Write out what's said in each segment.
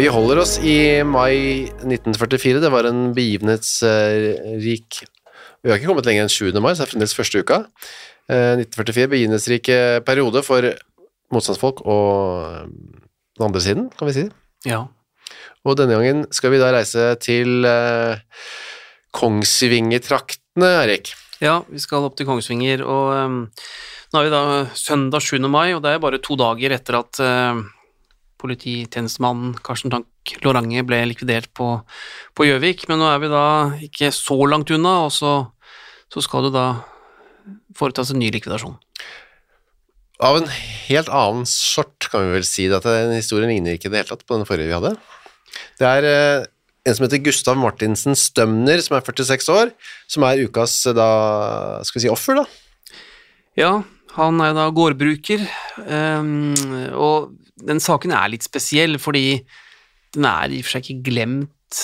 Vi holder oss i mai 1944. Det var en begivenhetsrik Vi har ikke kommet lenger enn 7. mai, så det er fremdeles første uka. Eh, 1944, begivenhetsrik eh, periode for motstandsfolk og eh, den andre siden, kan vi si. Ja. Og denne gangen skal vi da reise til eh, Kongsvingertraktene, Erik. ja, vi skal opp til Kongsvinger, og um, nå er vi da søndag 7. mai, og det er bare to dager etter at uh, polititjenestemannen Karsten Tank Lorange ble likvidert på på Gjøvik, men nå er vi da ikke så langt unna, og så, så skal det da foretas en ny likvidasjon. Av en helt annen sort, kan vi vel si. At den historien ligner ikke i det hele tatt på den forrige vi hadde. Det er eh, en som heter Gustav Martinsen Stømner, som er 46 år, som er ukas eh, da, skal vi si, offer, da. Ja, han er jo da gårdbruker, um, og den saken er litt spesiell, fordi den er i og for seg ikke glemt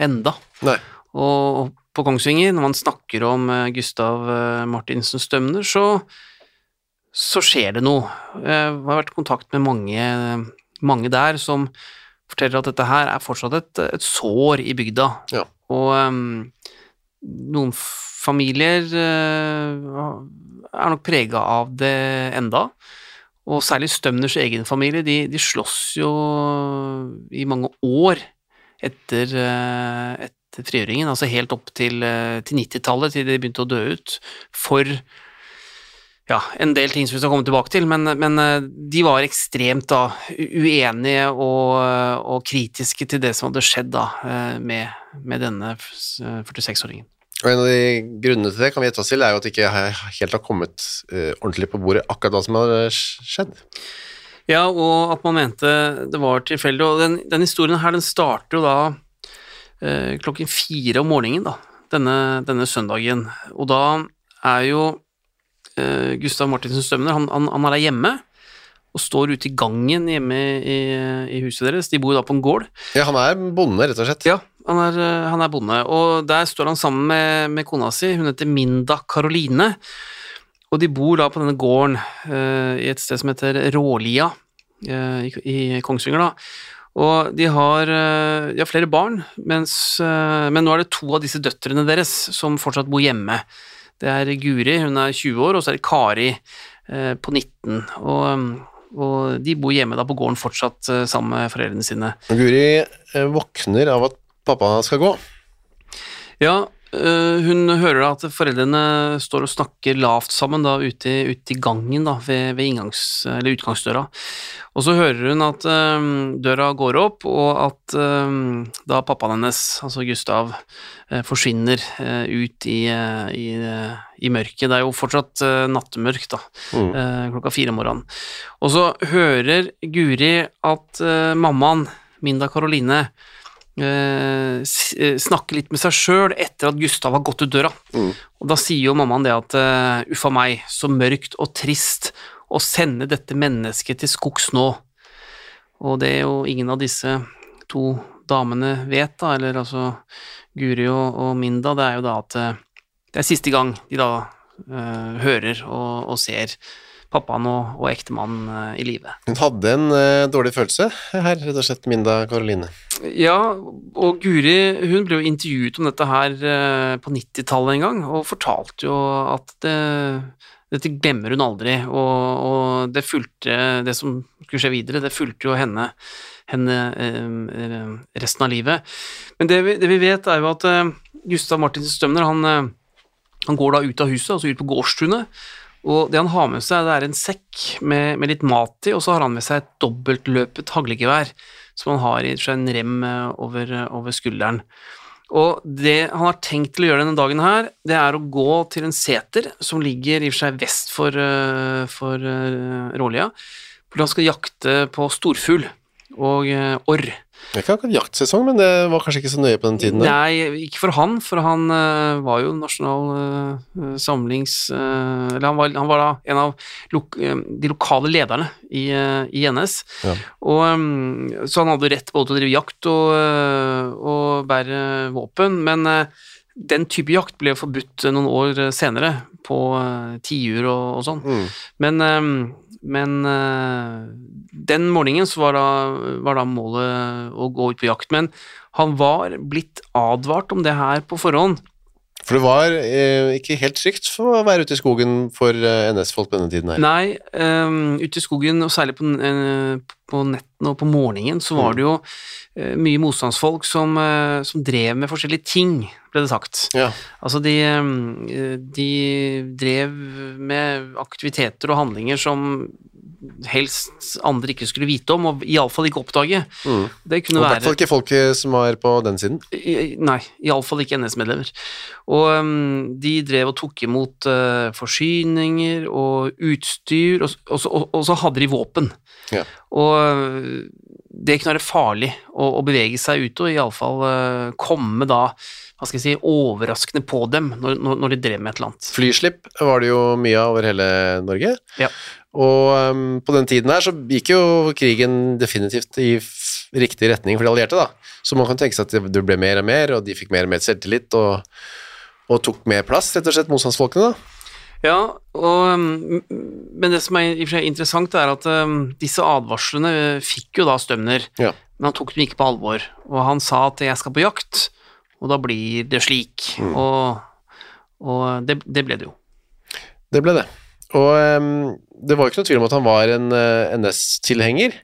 enda. Nei. Og på Kongsvinger, når man snakker om eh, Gustav eh, Martinsen Stømner, så, så skjer det noe. Jeg har vært i kontakt med mange, mange der som forteller at dette her er fortsatt et, et sår i bygda. Ja. Og em, noen familier eh, er nok prega av det enda. Og særlig Stømners egen familie, de, de slåss jo i mange år etter, eh, etter frigjøringen, altså helt opp til, eh, til 90-tallet, til de begynte å dø ut, for ja, en del ting som vi skal komme tilbake til, men, men eh, de var ekstremt da uenige og, og kritiske til det som hadde skjedd da eh, med, med denne eh, 46-åringen. Og en av de grunnene til det kan vi gjette oss til, er jo at det ikke helt har kommet eh, ordentlig på bordet akkurat hva som har skjedd. Ja, og at man mente det var tilfeldig. Og den, den historien her, den starter jo da eh, klokken fire om morgenen, da, denne, denne søndagen. Og da er jo eh, Gustav Martinsen Stømner, han, han, han er der hjemme, og står ute i gangen hjemme i, i huset deres. De bor da på en gård. Ja, han er bonde, rett og slett. Ja, han er, eh, han er bonde, og der står han sammen med, med kona si, hun heter Minda Karoline, og de bor da på denne gården uh, i et sted som heter Rålia uh, i, i Kongsvinger da, og de har, uh, de har flere barn, mens, eh, men nå er det to av disse døtrene deres som fortsatt bor hjemme. Det er Guri, hun er 20 år, og så er det Kari eh, på 19, og, og de bor hjemme da på gården fortsatt eh, sammen med foreldrene sine. Guri eh, våkner av at pappa skal gå. Ja, hun hører da at foreldrene står og snakker lavt sammen da ute, i- ute i gangen da, ved, ved inngangs, eller utgangsdøra. Og så hører hun at øhm, døra går opp, og at øhm, da pappaen hennes, altså Gustav, uh, forsvinner uh, ut i, uh, i, i mørket. Det er jo fortsatt nattemørkt da, Mm. klokka fire om morgenen. Og så hører Guri at mammaen, Minda Karoline, eh, eh, snakke litt med seg sjøl etter at Gustav har gått ut døra. Mm. Og da sier jo mammaen det at uh, uffa meg, så mørkt og trist å sende dette mennesket til skogs nå. Og det er jo ingen av disse to damene vet, da, eller altså Guri og, og Minda, det er jo da at eh, det er siste gang de da uh, hører og, og ser pappaen og, og ektemannen eh, i live. Hun hadde en uh, dårlig følelse her, rett og slett, Minda Karoline. Ja, og Guri hun ble jo intervjuet om dette her uh, på 90-tallet en gang, og fortalte jo at det, Dette glemmer hun aldri, og, og det fulgte Det som skulle skje videre, det fulgte jo henne, henne uh, resten av livet. Men det vi, det vi vet, er jo at Gustav Martin Stømner, han, han går da ut av huset, altså ut på gårdstunet, og det han har med seg, det er en sekk med, med litt mat i, og så har han med seg et dobbeltløpet haglegevær, som han har i en rem eh, over, over skulderen. Og det han har tenkt til å gjøre denne dagen her, det er å gå til en seter som ligger i og for seg vest for, eh, for Rålia, hvor han skal jakte på storfugl og uh, orr. Det er ikke akkurat jaktsesong, men det var kanskje ikke så nøye på den tiden? Der. Nei, ikke for han, for han uh, var jo nasjonal uh, samlings... Uh, eller han var, han var, da en av lo de lokale lederne i, i NS. Ja. Og, um, så han hadde rett både til å drive jakt og, og bære våpen, men den type jakt ble forbudt noen år senere, på tiur og, og sånn. Mm. Men um, men uh, den morgenen så var da, var da, målet å gå ut på jakt. Men han var blitt advart om det her på forhånd. For det var eh, ikke helt trygt for å være ute i skogen for eh, NS-folk på denne tiden her? Nei, um, ute i skogen, og særlig på, uh, på nettene og på morgenen, så var mm. det jo uh, mye motstandsfolk som, uh, som, drev med forskjellige ting, ble det sagt. Ja. Altså, de, de drev med aktiviteter og handlinger som helst andre ikke skulle vite om, og iallfall ikke oppdage. Mm. Det kunne og være I hvert fall ikke folk som var på den siden? Nei, iallfall ikke NS-medlemmer. Og um, de drev og tok imot uh, forsyninger og utstyr, og, og, og, og, så hadde de våpen. Ja. Og uh, det kunne være farlig å, å bevege seg ute, og iallfall uh, komme da hva skal jeg si, overraskende på dem når, når, de drev med et eller annet. Flyslipp var det jo mye av over hele Norge. Ja. Og um, på den tiden her så gikk jo krigen definitivt i riktig retning for de allierte, da. Så man kan tenke seg at det ble mer og mer, og de fikk mer og mer selvtillit og, og tok mer plass, rett og slett, motstandsfolkene, da. Ja, og, um, men det som er i og for seg interessant, er at um, disse advarslene fikk jo da Stømner, ja. men han tok dem ikke på alvor. Og han sa at 'jeg skal på jakt', og da blir det slik. Mm. Og, og det, det, ble det jo. Det ble det. Og um, det var jo ikke noe tvil om at han var en uh, eh, NS-tilhenger,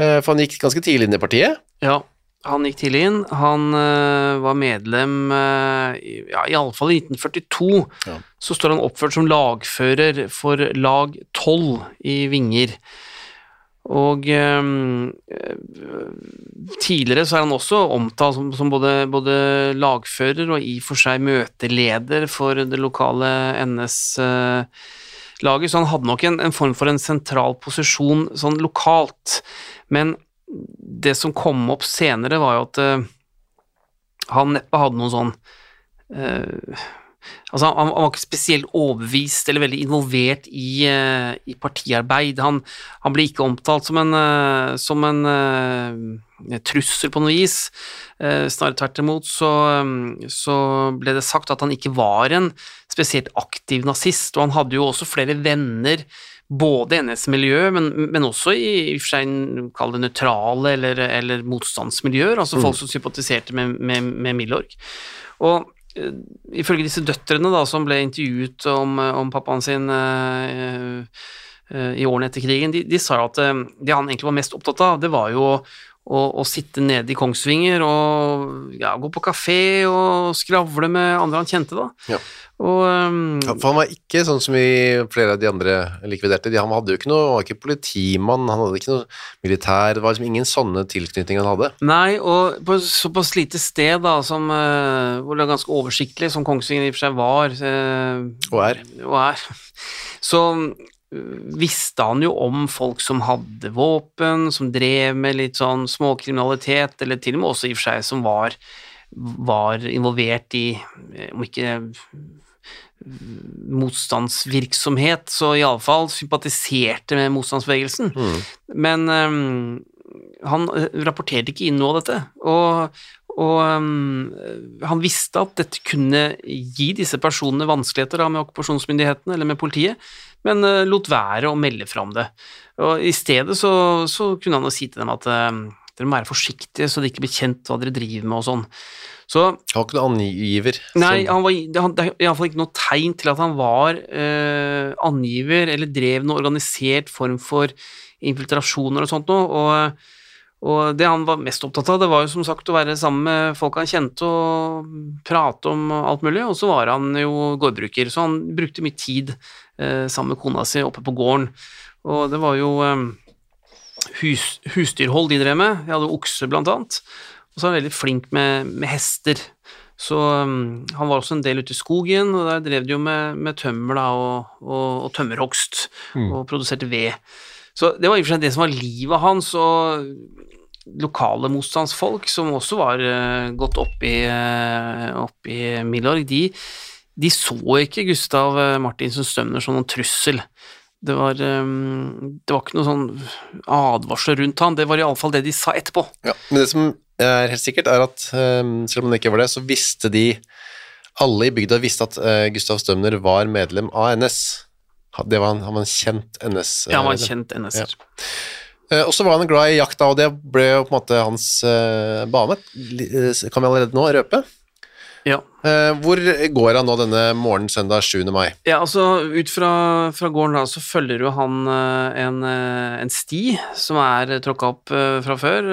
uh, for han gikk ganske tidlig inn i partiet. Ja, han gikk tidlig inn. Han uh, var medlem uh, ja, iallfall i 1942. Ja. Så står han oppført som lagfører for lag 12 i Vinger. Og um, tidligere så er han også omtalt som, som både, både, lagfører og i og for seg møteleder for det lokale NS. Uh, laget, så han hadde nok en, en, form for en sentral posisjon sånn lokalt. Men det som kom opp senere, var jo at uh, han neppe hadde noen sånn uh, Altså, han, var ikke spesielt overbevist eller veldig involvert i, uh, i partiarbeid. Han, han, ble ikke omtalt som en, som en trussel på noe vis. snarere tvert imot så, så, ble det sagt at han ikke var en spesielt aktiv nazist, og han hadde jo også flere venner, både i NS-miljøet, men, men, også i, i for seg kall det nøytrale eller, eller, motstandsmiljøer, altså folk mm. som sympatiserte med, med, med Milorg. Og uh, ifølge disse døtrene da, som ble intervjuet om, om pappaen sin uh, i årene etter krigen, de, de sa at det han egentlig var mest opptatt av, det var jo å, å sitte nede i Kongsvinger og ja, gå på kafé og skravle med andre han kjente, da. Ja. Og, um, ja, for han var ikke sånn som vi, flere av de andre likviderte. De, han hadde jo ikke noe, var ikke politimann, han hadde ikke noe militær Det var liksom ingen sånne tilknytninger han hadde. Nei, og på såpass lite sted da, som, uh, hvor det er ganske oversiktlig, som Kongsvinger i og for seg var uh, Og er. Og er. Så visste han jo om folk som hadde våpen, som drev med litt sånn småkriminalitet, eller til og med også i og for seg som var, var involvert i, om ikke motstandsvirksomhet, så iallfall sympatiserte med motstandsbevegelsen. Mm. Men um, han rapporterte ikke inn noe av dette. Og, og um, han visste at dette kunne gi disse personene vanskeligheter da, med okkupasjonsmyndighetene eller med politiet, men uh, lot være å melde fra om det. Og I stedet så, så kunne han jo si til dem at uh, dere må være forsiktige så det ikke blir kjent hva dere driver med og sånn. Så Han var ikke noen angiver. Nei, han var, det, er iallfall ikke noe tegn til at han var eh, angiver eller drev noe organisert form for infiltrasjoner og sånt noe. Og, og det han var mest opptatt av, det var jo som sagt å være sammen med folk han kjente og prate om alt mulig, og så var han jo gårdbruker, så han brukte mye tid eh, sammen med kona si oppe på gården. Og det var jo eh, hus, husdyrhold de drev med, de hadde okse blant annet. Og så er han veldig flink med, med hester. Så um, han var også en del ute i skogen, og der drev de jo med, med tømmer da, og, og, og tømmerhogst, og produserte ved. Så det var i og for seg det som var livet hans, og lokale motstandsfolk, som også var uh, gått opp i, uh, opp i Milorg, de, de så ikke Gustav uh, Martinsen Stømner som noen trussel. Det var, um, det var ikke noe sånn advarsel rundt han, det var iallfall det de sa etterpå. Ja, men det som er helt sikkert, er at eh, selv om det ikke var det, så visste de Alle i bygda visste at eh, Gustav Stømner var medlem av NS. Det var han, han var en kjent NS. Ja, han var eh, en kjent NS-er. Ja. Og så var han glad i jakta, og det ble jo på en måte hans eh, bane. Eh, Kan vi allerede nå røpe? Ja. Eh, hvor går han nå denne morgenen søndag 7. mai? Ja, altså ut fra, fra gården da, så følger jo han eh, en, eh, en sti som er tråkka opp fra før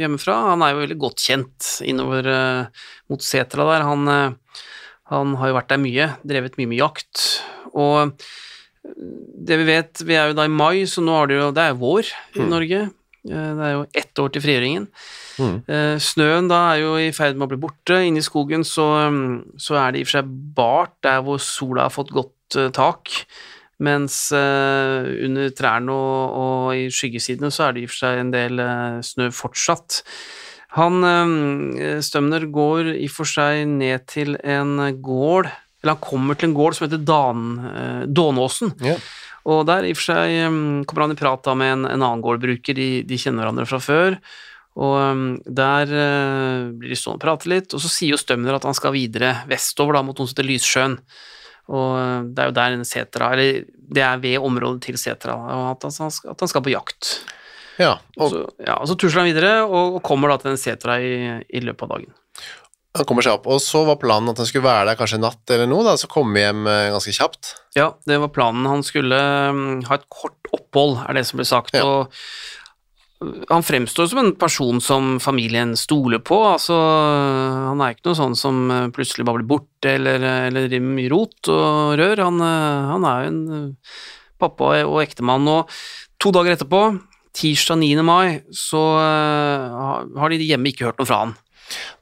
hjemmefra. Han er jo veldig godt kjent innover mot setra der. Han, han har jo vært der mye, drevet mye med jakt. Og det vi vet, vi er jo da i mai, så nå er det jo det er vår i Norge. Eh, Det er jo ett år til frigjøringen. Mm. Eh, Snøen da er jo i ferd med å bli borte. Inne i skogen så, mm, så er det i og for seg bart der hvor sola har fått godt eh, tak, mens uh, under trærne og, og i skyggesidene så er det i og for seg en del uh, snø fortsatt. Han uh, Stømner går i og for seg ned til en gård, eller han kommer til en gård som heter Dan, Dånåsen. Yeah. Og der i og for seg um, kommer han i prat da med en, en annen gårdbruker, de, de kjenner hverandre fra før. Og um, der uh, blir de stående og prate litt, og så sier jo Stømner at han skal videre vestover da, mot noe som heter Lyssjøen. Og uh, det er jo der en setra, eller det er ved området til setra, og at han, skal, at han skal på jakt. Ja, og Så, ja, og så tusler han videre, og, og kommer da til den setra i, i løpet av dagen. han kommer seg opp. Og så var planen at han skulle være der kanskje en natt eller noe, da, så komme hjem eh, ganske kjapt. Ja, det var planen. Han skulle um, ha et kort opphold, er det som ble sagt. Ja. Og han fremstår som en person som familien stoler på. Altså, han er ikke noe sånn som uh, plutselig bare blir borte eller, eller driver mye rot og rør. Han, uh, han er jo en pappa og ektemann. Og to dager etterpå, tirsdag 9. mai, så har de hjemme ikke hørt noe fra han.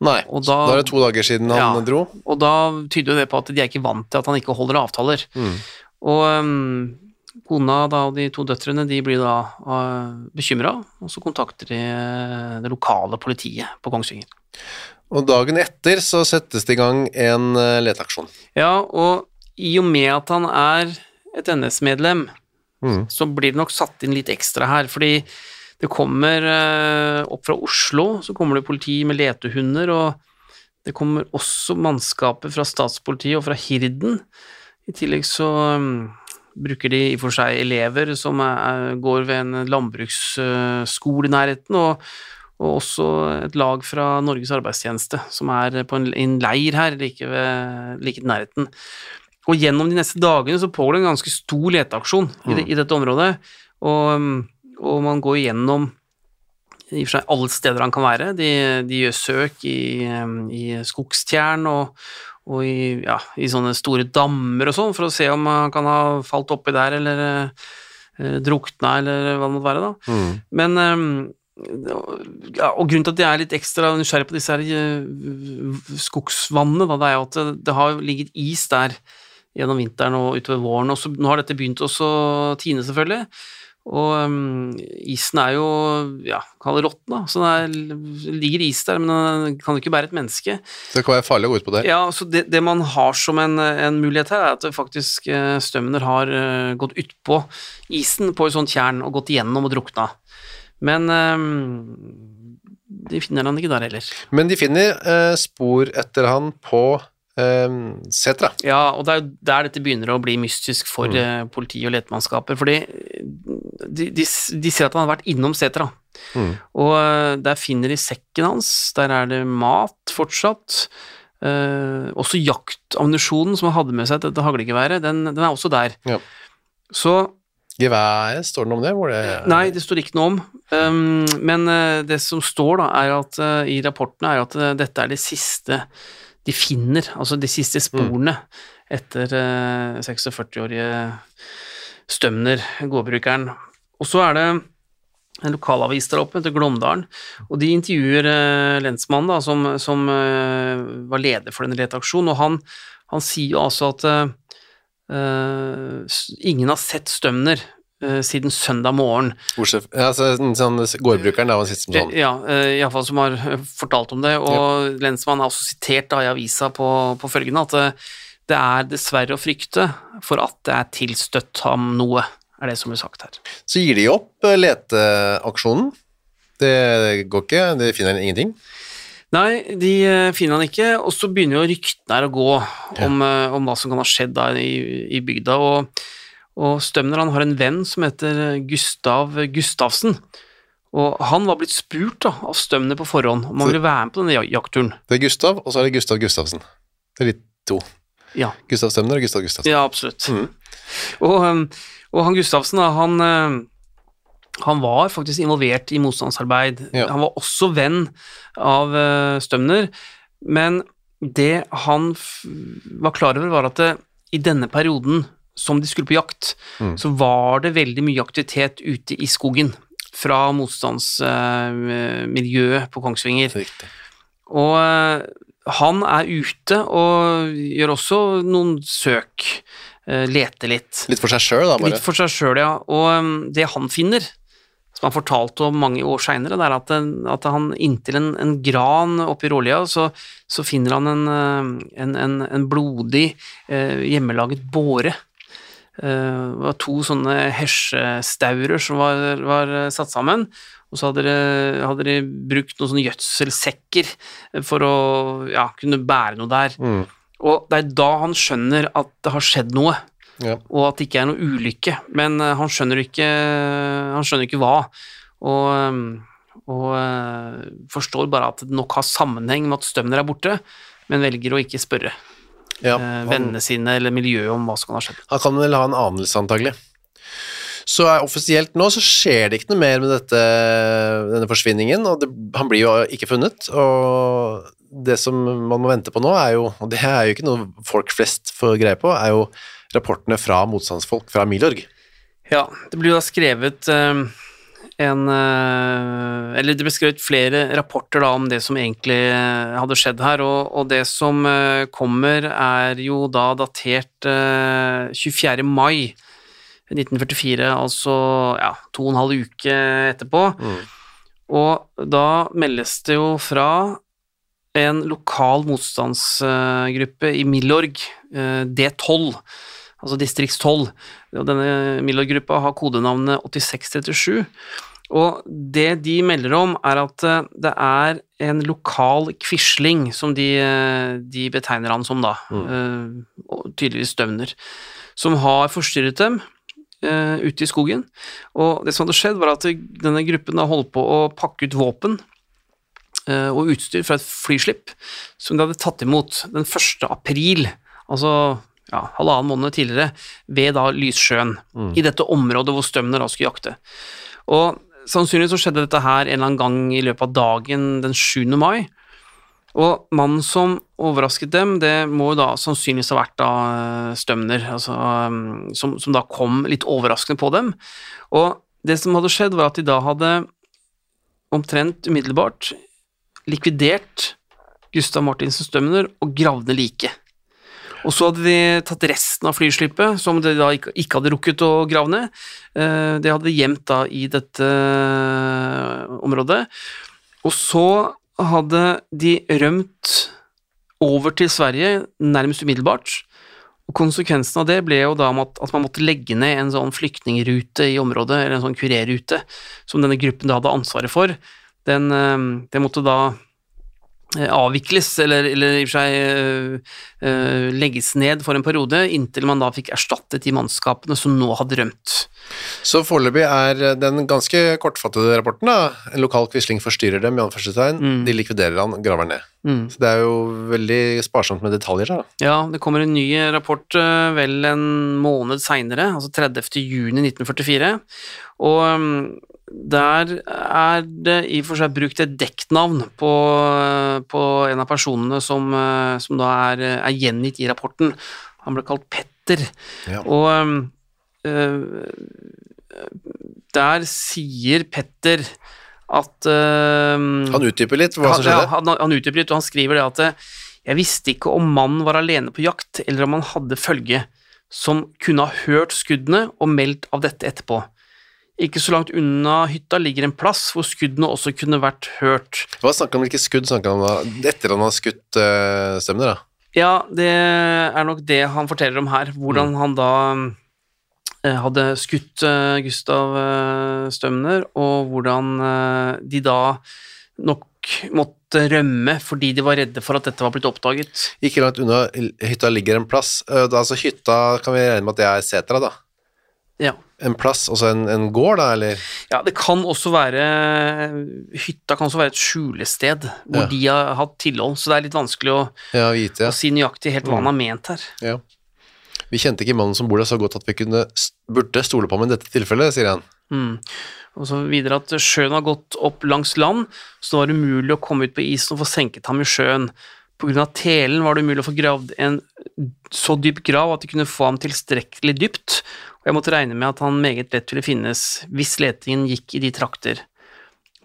Nei, Og da, da- er det to dager siden han Ja. dro. Og da tyder jo det på at de er ikke vant til at han ikke holder avtaler. Mm. Og um, kona da, og de to døtrene de blir da uh, bekymra, og så kontakter de uh, det lokale politiet på Kongsvinger. Og dagen etter så settes det i gang en eh, leteaksjon. Ja, og i og med at han er et NS-medlem, Mm. så blir det nok satt inn litt ekstra her, fordi det kommer opp fra Oslo, så kommer det politi med letehunder, og det kommer også mannskaper fra statspolitiet og fra Hirden. I tillegg så um, bruker de i og for seg elever som er, går ved en landbruksskole i nærheten, og, og også et lag fra Norges arbeidstjeneste, som er på en, en leir her like, ved, like i nærheten. Og gjennom de neste dagene så pågår det en ganske stor leteaksjon i, det, i dette området, og, og man går gjennom i og for seg alle steder han kan være. De, de gjør søk i, i skogstjern og, og i, ja, i sånne store dammer og sånn, for å se om han kan ha falt oppi der eller eh, drukna, eller hva det måtte være. da. Mm. Men eh, ja, og grunnen til at jeg er litt ekstra nysgjerrig på disse her eh, skogsvannene, da, det er jo at det, det har ligget is der gjennom vinteren og utover våren, og så, nå har dette begynt å tine, selvfølgelig. Og um, isen er jo, ja, kall det råtten, da, så det er, ligger is der, men den kan jo ikke bære et menneske. Så det kan være farlig å gå ut på det. Ja, så det, det man har som en, en mulighet her, er at faktisk eh, Stømner har eh, gått utpå isen på et sånt tjern og gått igjennom og drukna. Men um, de finner han ikke der heller. Men de finner eh, spor etter han på setra. Ja, og det er jo der dette begynner å bli mystisk for eh, politi og letemannskaper, fordi de, de, de sier at han har vært innom setra. Mm. Og eh, der finner de sekken hans, der er det mat fortsatt. Eh, også jaktammunisjonen som han hadde med seg til dette haglegeværet, den, den er også der. Ja. Så Geværet, står det noe om det? Hvor det Nei, det står ikke noe om. Um, men eh, det som står da, er at eh, i rapportene, er at eh, dette er det siste de finner, altså de siste sporene etter eh, 46-årige Stømner, gårdbrukeren. Og så er det en lokalavis der oppe, heter Glåmdalen, og de intervjuer eh, lensmannen, da, som, som eh, var leder for den redaksjonen, og han, han sier jo altså at Uh, eh, ingen har sett Stømner eh, siden søndag morgen. Bortsett ja, sånn, Gårdbrukeren der var sist som sånn. Ja, uh, iallfall som har eh, fortalt om det, og lensmannen er også sitert da i avisa på, på følgende at eh, det er dessverre å frykte for at det er tilstøtt ham noe, er det som blir sagt her. Så gir de opp eh, leteaksjonen. Det går ikke, det finner ingenting. Nei, de eh, finner han ikke, og så begynner jo ryktene her å gå om, ja. om hva som kan ha skjedd da i, i bygda, og, og Stømner han har en venn som heter Gustav Gustavsen, og han var blitt spurt da, av Stømner på forhånd om han ville være med på denne jaktturen. Det er Gustav, og så er det Gustav Gustavsen. Det er litt to. Ja, Gustav Stømner og Gustav Gustavsen. ja absolutt. Mm. Og, um, og han Gustavsen, da, han, um, han var faktisk involvert i motstandsarbeid. Ja. Han var også venn av uh, Stømner, men det han var klar over, var at det, i denne perioden som de skulle på jakt, Mm. så var det veldig mye aktivitet ute i skogen fra motstandsmiljøet på Kongsvinger. Riktig. Og eh, han er ute og gjør også noen søk, Lete leter litt. Litt for seg sjøl, da, bare. Litt for seg sjøl, ja. Og det han finner, som han fortalte om mange år seinere, det er at, at han inntil en, en gran oppi Rålia, så, så finner han en, eh, en, en, en blodig, eh, hjemmelaget båre. Eh, det var to sånne hesjestaurer som var, var satt sammen, og så hadde de, hadde de brukt noen sånne gjødselsekker for å ja, kunne bære noe der. Mm. Og det er da han skjønner at det har skjedd noe Ja. og at det ikke er noe ulykke, men eh, han skjønner ikke, han skjønner ikke hva, og, eh, og forstår bare at det nok har sammenheng med at Stømner er borte, men velger å ikke spørre Ja, eh, han, vennene sine eller miljøet om hva som kan ha skjedd. han kan vel ha en anelse, antagelig. Så offisielt nå så skjer det ikke noe mer med dette, denne forsvinningen, og det, han blir jo ikke funnet. Og det som man må vente på nå, er jo, og det er jo ikke noe folk flest får greie på, er jo rapportene fra motstandsfolk fra Milorg. Ja, det blir jo da skrevet eh, en eh, Eller det ble skrevet flere rapporter da om det som egentlig eh, hadde skjedd her, og, og det som eh, kommer er jo da datert eh, 24. mai 1944, altså ja, to og en halv uke etterpå. Og da meldes det jo fra en lokal motstandsgruppe i Milorg, eh, D12, altså distrikts 12. Og denne Milorg-gruppa har kodenavnet 8637. Og det de melder om, er at eh, det er en lokal quisling, som de, eh, de betegner han som, da, mm. og tydeligvis Støvner, som har forstyrret dem eh, ute i skogen. Og det som hadde skjedd, var at denne gruppen da holdt på å pakke ut våpen eh, og utstyr fra et flyslipp som de hadde tatt imot den 1. april, altså ja, halvannen måned tidligere, ved da Lyssjøen, i dette området hvor Stømner da skulle jakte. Og sannsynligvis så skjedde dette her en eller annen gang i løpet av dagen den 7. mai, og mannen som overrasket dem, det må jo da sannsynligvis ha vært da eh, Stømner, altså, um, som, som da kom litt overraskende på dem. Og det som hadde skjedd, var at de da hadde omtrent umiddelbart likvidert Gustav Martinsen Stømner og gravd ned liket. Og så hadde de tatt resten av flyslippet, som de da ikke, ikke hadde rukket å grave ned. Eh, Det hadde de gjemt da i dette eh, området. Og så hadde de rømt over til Sverige nærmest umiddelbart. Og konsekvensen av det ble jo da at, man måtte legge ned en sånn flyktningrute i området, eller en sånn kurerrute, som denne gruppen da hadde ansvaret for. Den, eh, den måtte da avvikles, eller, eller i og for seg uh, eh, legges ned for en periode, inntil man da fikk erstattet de mannskapene som nå hadde rømt. Så foreløpig er den ganske kortfattede rapporten da, en lokal quisling forstyrrer dem, i anførselstegn, de likviderer han, graver ned. Så det er jo veldig sparsomt med detaljer da. Ja, det kommer en ny rapport uh, vel en måned seinere, altså 30. juni 1944, og mm, der er det i og for seg brukt et dekknavn på, på en av personene som, eh, som da er, er gjengitt i rapporten. Han ble kalt Petter. Ja. Og eh, der sier Petter at øh, Han utdyper litt hva som skjedde. han, han utdyper litt, og han skriver det at jeg visste ikke om mannen var alene på jakt, eller om han hadde følge, som kunne ha hørt skuddene og meldt av dette etterpå. Ikke så langt unna hytta ligger en plass hvor skuddene også kunne vært hørt. Hva snakker han om hvilke skudd snakker han om? Etter han har skutt uh, Stemner da? Ja, det er nok det han forteller om her, hvordan Mm. han da eh, hadde skutt uh, Gustav uh, Stømner, og hvordan eh, de da nok måtte rømme fordi de var redde for at dette var blitt oppdaget. Ikke langt unna hytta ligger en plass. Da, altså hytta kan vi regne med at det er setra da. Ja. En plass, altså en, en gård da, eller? Ja, det kan også være Hytta kan også være et skjulested hvor Ja. de har hatt tilhold, så det er litt vanskelig å, Ja, vite, ja. å si nøyaktig helt hva han har ment her. ja. Vi kjente ikke mannen som bor der så godt at vi kunne, burde stole på ham i dette tilfellet, sier han. Mm. Og så videre at sjøen har gått opp langs land, så det var umulig å komme ut på isen og få senket ham i sjøen. På grunn av telen var det umulig å få gravd en så dyp grav at de kunne få ham tilstrekkelig dypt, og jeg måtte regne med at han meget lett ville finnes hvis letingen gikk i de trakter.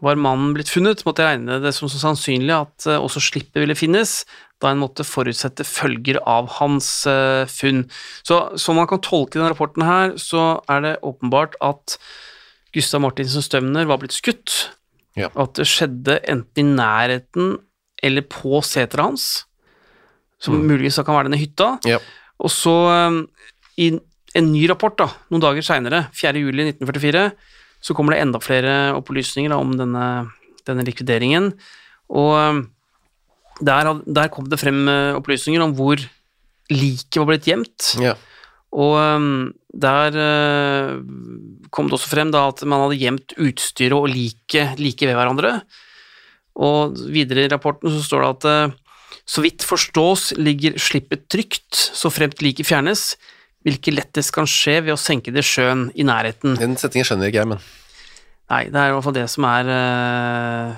Var mannen blitt funnet, måtte jeg regne det som så sannsynlig at eh, også slippet ville finnes, da en måtte forutsette følger av hans eh, funn. Så som man kan tolke denne rapporten her, så er det åpenbart at Gustav Martinsen Stømner var blitt skutt, Ja. at det skjedde enten i nærheten eller på seteret hans, som muligens da kan være denne hytta, Ja. og så um, i en ny rapport da, noen dager senere, 4. juli 1944, så kommer det enda flere opplysninger da, om denne, denne likvideringen, og um, der, der kom det frem uh, opplysninger om hvor liket var blitt gjemt, Ja. og um, der uh, kom det også frem da at man hadde gjemt utstyret og liket like ved hverandre, og videre i rapporten så står det at uh, så vidt forstås ligger slippet trygt, så fremt liket fjernes, hvilket lettest kan skje ved å senke det sjøen i nærheten. Den setningen skjønner ikke jeg, men Nei, det er i hvert fall det som er uh,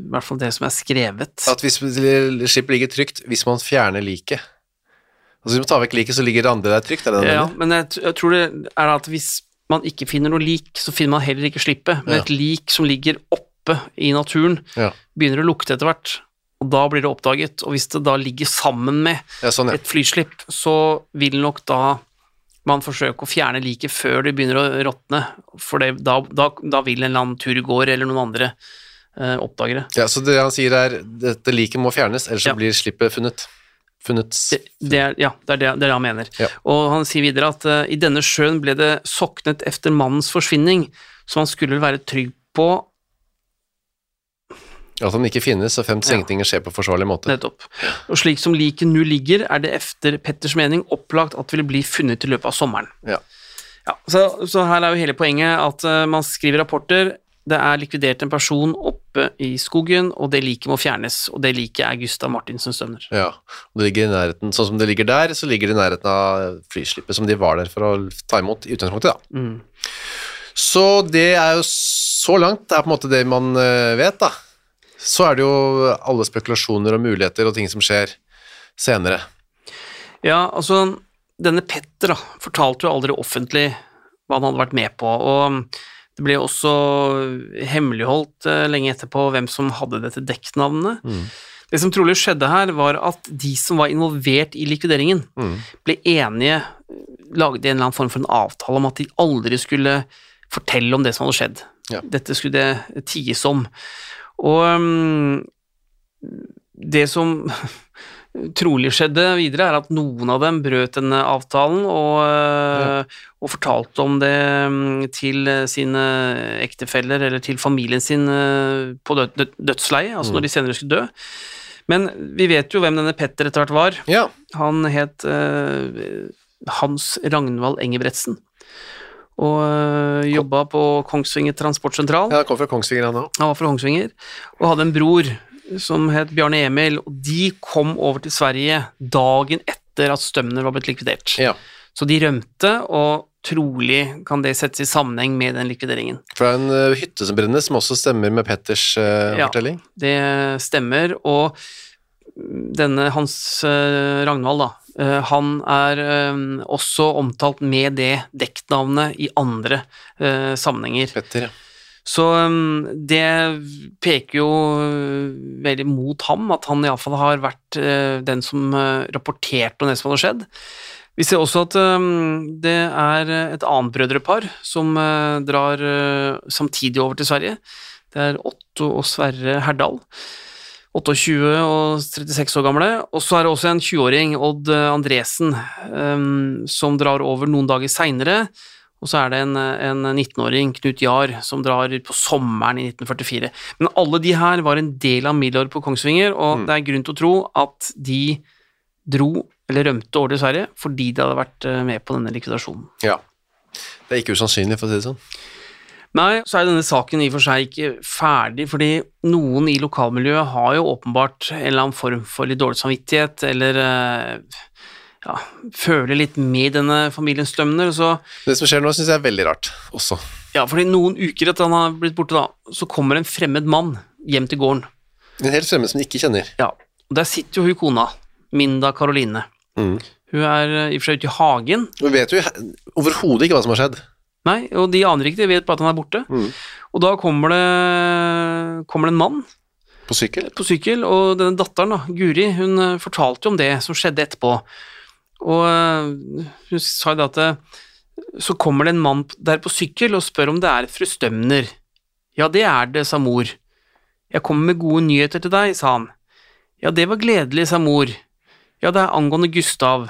I hvert fall det som er skrevet. at hvis skipet ligger trygt, hvis man fjerner liket Altså hvis man tar vekk liket, så ligger det andre der trygt, er det det Ja, men jeg, jeg tror det er at hvis man ikke finner noe lik, så finner man heller ikke slippet. Men Ja. et lik som ligger oppe i naturen, Ja. begynner å lukte etter hvert, og da blir det oppdaget. Og hvis det da ligger sammen med Ja, sånn, ja. et flyslipp, så vil nok da man forsøke å fjerne liket før det begynner å råtne, for det, da, da, da vil en eller annen turgåer eller noen andre eh, oppdage det. ja. Så det han sier er dette liket må fjernes, ellers så blir slippet funnet. Funnet Det, det er, ja, det er det, det er han mener. Ja. Og han sier videre at eh, i denne sjøen ble det soknet efter mannens forsvinning, så han skulle være trygg på At den ikke finnes, og femt Ja. senkningen skjer på forsvarlig måte. nettopp. Og slik som liket nå ligger, er det efter Petters mening opplagt at det vil bli funnet i løpet av sommeren. Ja. Ja, så, så her er jo hele poenget at uh, man skriver rapporter, det er likvidert en person oppe i skogen, og det liket må fjernes, og det liket er Gustav Martinsens sønner. Ja, og det ligger i nærheten, sånn som det ligger der, så ligger det i nærheten av flyslippet som de var der for å ta imot i utgangspunktet, da. Mm. Så det er jo så langt, det er på en måte det man eh, vet, da. Så er det jo alle spekulasjoner og muligheter og ting som skjer senere. Ja, altså, denne Petter da, fortalte jo aldri offentlig hva han hadde vært med på, og det ble også hemmeligholdt eh, lenge etterpå hvem som hadde dette dekknavnet. Det som trolig skjedde her, var at de som var involvert i likvideringen, ble enige, lagde en eller annen form for en avtale om at de aldri skulle fortelle om det som hadde skjedd. Ja. Dette skulle det ties om. Og um, det som trolig skjedde videre, er at noen av dem brøt denne avtalen og, ja. og fortalte om det mm, til sine ektefeller eller til familien sin eh, på død, død, dødsleiet, altså når de senere skulle dø. Men vi vet jo hvem denne Petter etter hvert var. Ja. Han het uh, Hans Ragnvald Engebretsen. Og uh, jobba på Kongsvinger Transportsentral. ja, han kom fra Kongsvinger, han òg. Han var fra Kongsvinger, og hadde en bror som het Bjarne Emil, og de kom over til Sverige dagen etter at Stømner var blitt likvidert. Ja. Så de rømte, og trolig kan det settes i sammenheng med den likvideringen. For det er en uh, hytte som brenner, som også stemmer med Petters uh, Ja. fortelling. Det stemmer, og denne Hans uh, Ragnvald, da, han er eh, også omtalt med det dekknavnet i andre eh, sammenhenger. Petter, ja. Så det peker jo veldig mot ham, at han iallfall har vært den som rapporterte om det som hadde skjedd. Vi ser også at det er et annet brødrepar som drar samtidig over til Sverige. Det er Otto og Sverre Herdal. 28 og 36 år gamle. Og så er det også en 20-åring, Odd uh, Andresen, um, som drar over noen dager seinere. Og så er det en, en 19-åring, Knut Jahr, som drar på sommeren i 1944. Men alle de her var en del av Milorg på Kongsvinger, og det er grunn til å tro at de dro, eller rømte over til Sverige, fordi de hadde vært eh, med på denne likvidasjonen. ja. Det er ikke usannsynlig, for å si det sånn. Nei, så er denne saken i og for seg ikke ferdig, fordi noen i lokalmiljøet har jo åpenbart en eller annen form for litt dårlig samvittighet, eller eh, ja, føler litt med denne familiens Stømner, så Det som skjer nå, syns jeg er veldig rart også. Ja, fordi noen uker etter han har blitt borte, da, så kommer en fremmed mann hjem til gården. En helt fremmed som de ikke kjenner. Ja, og der sitter jo hun kona, Minda Karoline. Mm. Hun er eh, i og for seg ute i hagen. Hun vet jo overhodet ikke hva som har skjedd. Nei, og de aner ikke de vet bare at han er borte. Mm. Og da kommer det, kommer det en mann På sykkel. på sykkel, og denne datteren, da, Guri, hun eh, fortalte jo om det som skjedde etterpå. Og eh, hun sa jo det at eh, så kommer det en mann der på sykkel og spør om det er fru Stømner. Ja, det er det, sa mor. Jeg kommer med gode nyheter til deg, sa han. Ja, det var gledelig, sa mor. Ja, det er angående Gustav.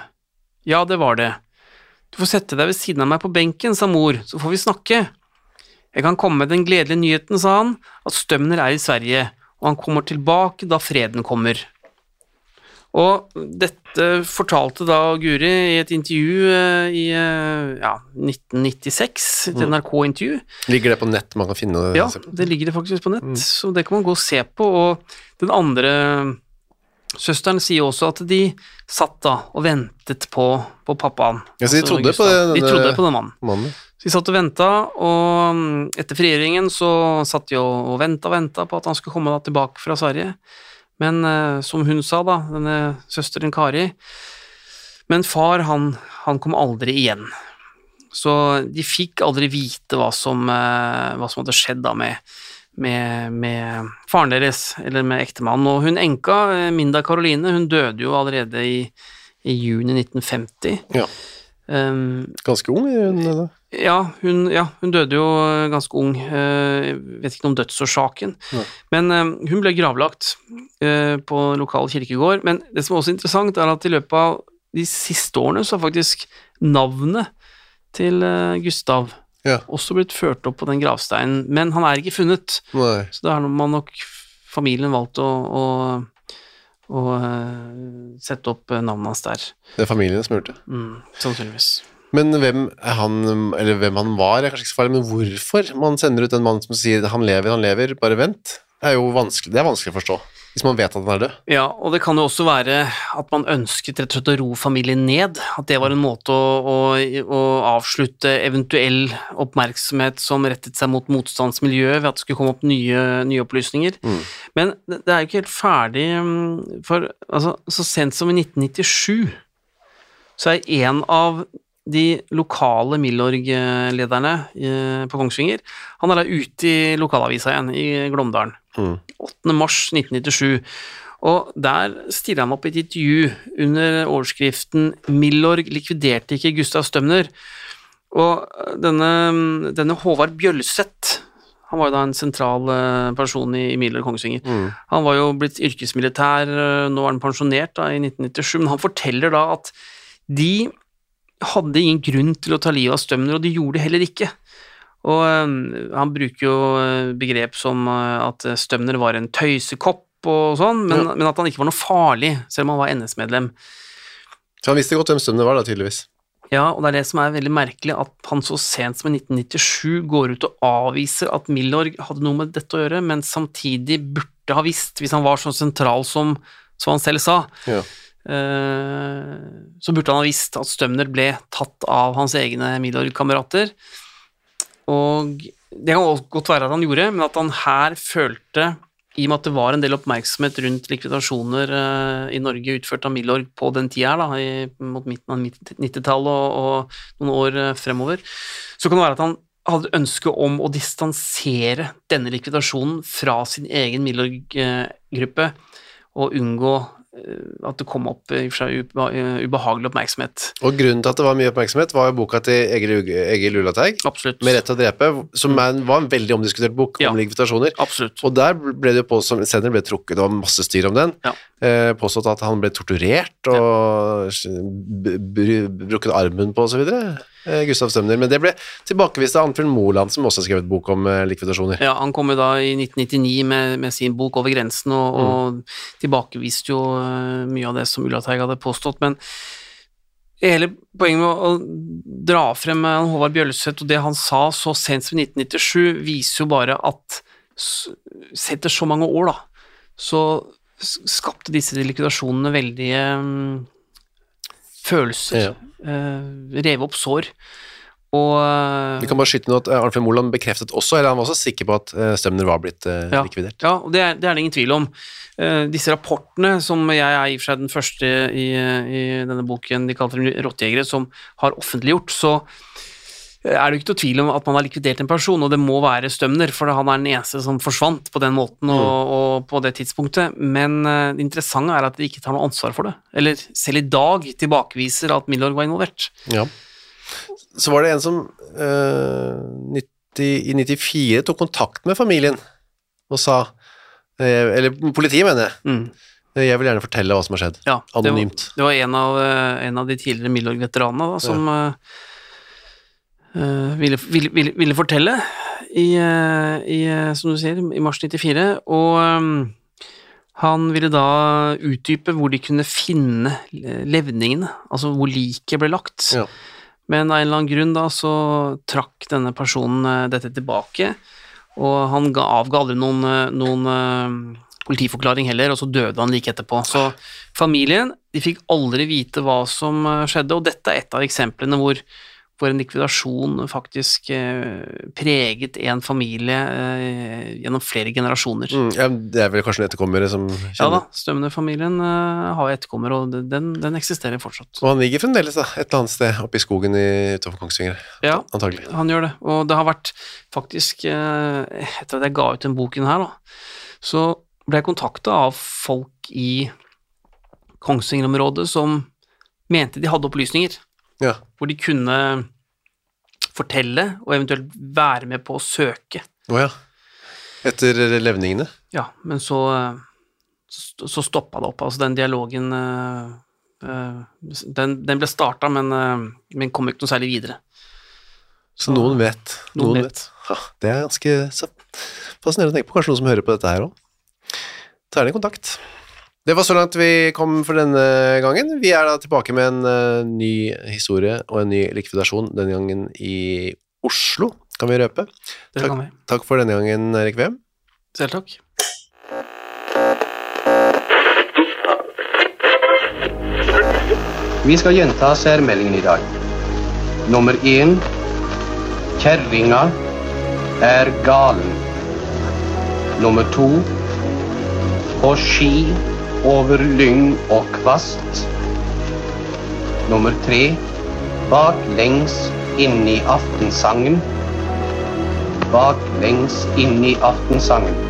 Ja, det var det. Du får sette deg ved siden av meg på benken, sa mor, så får vi snakke. Jeg kan komme med den gledelige nyheten, sa han, at Stømner er i Sverige, og han kommer tilbake da freden kommer. Og dette fortalte da Guri i et intervju eh, i eh, ja, 1996, et NRK-intervju. Ligger det på nett man kan finne det? Ja, det ligger det faktisk på nett, så det kan man gå og se på. Og den andre søsteren sier også at de satt da og ventet på, på pappaen. Ja, så de altså trodde på den, De trodde på den mannen. Mannen. Så de satt og venta, og mm, etter frigjøringen så satt de og, venta og venta på at han skulle komme da tilbake fra Sverige. Men eh, som hun sa, da, denne søsteren Kari Men far, han, han kom aldri igjen. Så de fikk aldri vite hva som, eh, hva som hadde skjedd da med, med, med faren deres, eller med ektemannen. Og hun enka, eh, Minda Karoline, hun døde jo allerede i, i juni 1950. Ja. Um, Ganske ung, da. ja hun, ja, hun døde jo eh, ganske ung. Eh, Jeg vet ikke noe om dødsårsaken. Ja. Men eh, hun ble gravlagt uh, på lokal kirkegård. Men det som er også interessant, er at i løpet av de siste årene så har faktisk navnet til Gustav Ja. også blitt ført opp på den gravsteinen, men han er ikke funnet. Nei. Så da har man nok familien valgt å, å, å eh, sette opp eh, navnet hans der. Det er familien som har gjort det. Mm, sannsynligvis. Men hvem han, eller hvem han var, er kanskje ikke så farlig, men hvorfor man sender ut en mann som sier 'han lever, han lever, bare vent', det er jo vanskelig, det er vanskelig å forstå, hvis man vet at den er død. Ja, og det kan jo også være at man ønsket rett og slett å ro familien ned, at det var en måte å, å, å avslutte eventuell oppmerksomhet som rettet seg mot motstandsmiljøet, ved at det skulle komme opp nye, nye opplysninger. Men det, det er jo ikke helt ferdig, mm, for altså, så sent som i 1997 så er en av de lokale Milorg-lederne eh, på Kongsvinger, han er da ute i lokalavisa igjen, i Glåmdalen. 8. mars 1997. Og der stiller han opp i et intervju under overskriften 'Milorg likviderte ikke Gustav Stømner'. Og denne, denne Håvard Bjølseth, Han var jo da en sentral eh, person i, Milorg Kongsvinger. Mm. Han var jo blitt yrkesmilitær, eh, nå er han pensjonert da, i 1997, men han forteller da at de hadde ingen grunn til å ta livet av Stømner, og de gjorde det heller ikke. Og eh, han bruker jo eh, begrep som eh, at Stømner var en tøysekopp og sånn, men, Ja. men at han ikke var noe farlig, selv om han var NS-medlem. Så han visste godt hvem Stømner var, da, tydeligvis. Ja, og det er det som er veldig merkelig, at han så sent som i 1997 går ut og avviser at Milorg hadde noe med dette å gjøre, men samtidig burde ha visst, hvis han var så sentral som, som han selv sa, Ja. Eh, så burde han ha visst at Stømner ble tatt av hans egne Milorg-kamerater. Og det kan godt være at han gjorde, men at han her følte, i og med at det var en del oppmerksomhet rundt likvidasjoner eh, i Norge utført av Milorg på den tida mot midten av 90-tallet og, og noen år eh, fremover, så kan det være at han hadde ønske om å distansere denne likvidasjonen fra sin egen Milorg-gruppe og unngå at det kom opp eh, i og for seg eh, ubehagelig oppmerksomhet. Og grunnen til at det var mye oppmerksomhet, var jo boka til Egil, Egil Ullateig, Med rett til å drepe, som en- var en veldig omdiskutert bok Ja. om likvidasjoner. Absolutt. Og der ble det jo påstått, som Sender ble trukket, det var masse styr om den. Ja. Eh, påstått at han ble torturert og ja. brukket armen på. Eh, Gustav Stømner. Men det ble tilbakevist av Arnfinn Moland, som også har skrevet bok om eh, likvidasjoner. Ja, han kom jo da i 1999 med, med sin bok Over grensen, og, og tilbakeviste jo eh, mye av det som Ullateig hadde påstått, men hele poenget med å dra frem eh, Håvard Bjølseth og det han sa så sent som i 1997, viser jo bare at sett etter så mange år, da, så skapte disse likvidasjonene veldige um, følelser. Ja. Eh, rev opp sår. Og eh, Vi kan bare skyte noe at eh, Arnfinn Moland bekreftet også, eller han var også sikker på at Stømner var blitt Ja. likvidert. Ja, og det er, det er det ingen tvil om. Disse rapportene, som jeg er i og for seg den første i, i denne boken de kaller rottejegere, som har offentliggjort, så er det jo ikke noe tvil om at man har likvidert en person, og det må være Stømner, for han er den eneste som forsvant på den måten og, og på det tidspunktet. Men eh, det interessante er at de ikke tar noe ansvar for det. Eller selv i dag tilbakeviser at Milorg var involvert. Ja. Så var det en som øh, 90, i 94 tok kontakt med familien og sa eh, Eller politiet, mener jeg. Mm. Eh, Jeg vil gjerne fortelle hva som har skjedd. Ja, det var- Anonymt. Det var en av, eh, en av de tidligere Milorg-veteranene som eh, eh, ville, ville, ville, ville fortelle i, eh, i, eh, som du sier, i mars 94, og eh, han ville da utdype hvor de kunne finne eh, levningene, altså hvor liket ble lagt. Ja. Men av en eller annen grunn da så trakk denne personen eh, dette tilbake, og han ga, avga aldri noen, eh, noen eh, politiforklaring heller, og så døde han like etterpå. Så familien de fikk aldri vite hva som eh, skjedde, og dette er et av eksemplene hvor, hvor en likvidasjon faktisk eh, preget en familie eh, gjennom flere generasjoner. Mm, ja, det er vel kanskje en etterkommere som kjenner Ja da, Stømner-familien eh, har etterkommere, og den, den eksisterer fortsatt. Og han ligger fremdeles da, et eller annet sted oppe i skogen i, utenfor Kongsvinger, Ja, antagelig. han gjør det. Og det har vært faktisk Etter at jeg ga ut den boken her, da, så ble jeg kontakta av folk i Kongsvinger-området som mente de hadde opplysninger, Ja. hvor de kunne fortelle og eventuelt være med på å søke. Å ja. Etter levningene. Ja, men så, så, så stoppa det opp. Altså, den dialogen eh, eh, den, den ble starta, men, eh, men kom ikke noe særlig videre. Så noen vet. Noen Noen, vet. Ja, det er ganske fascinerende å tenke på. Kanskje noen som hører på dette her òg. Ta gjerne kontakt. Det var så langt vi kom for denne gangen. Vi er da tilbake med en uh, ny historie og en ny likvidasjon, denne gangen i Oslo, kan vi røpe. Det Takk. kan vi. Takk for denne gangen, Erik Wem. Selv takk. Vi skal gjenta særmeldingen i dag. Nummer én Kjerringa er galen. Nummer to På ski over lyng og kvast. Nummer tre Baklengs inn i aftensangen. Baklengs inn i aftensangen.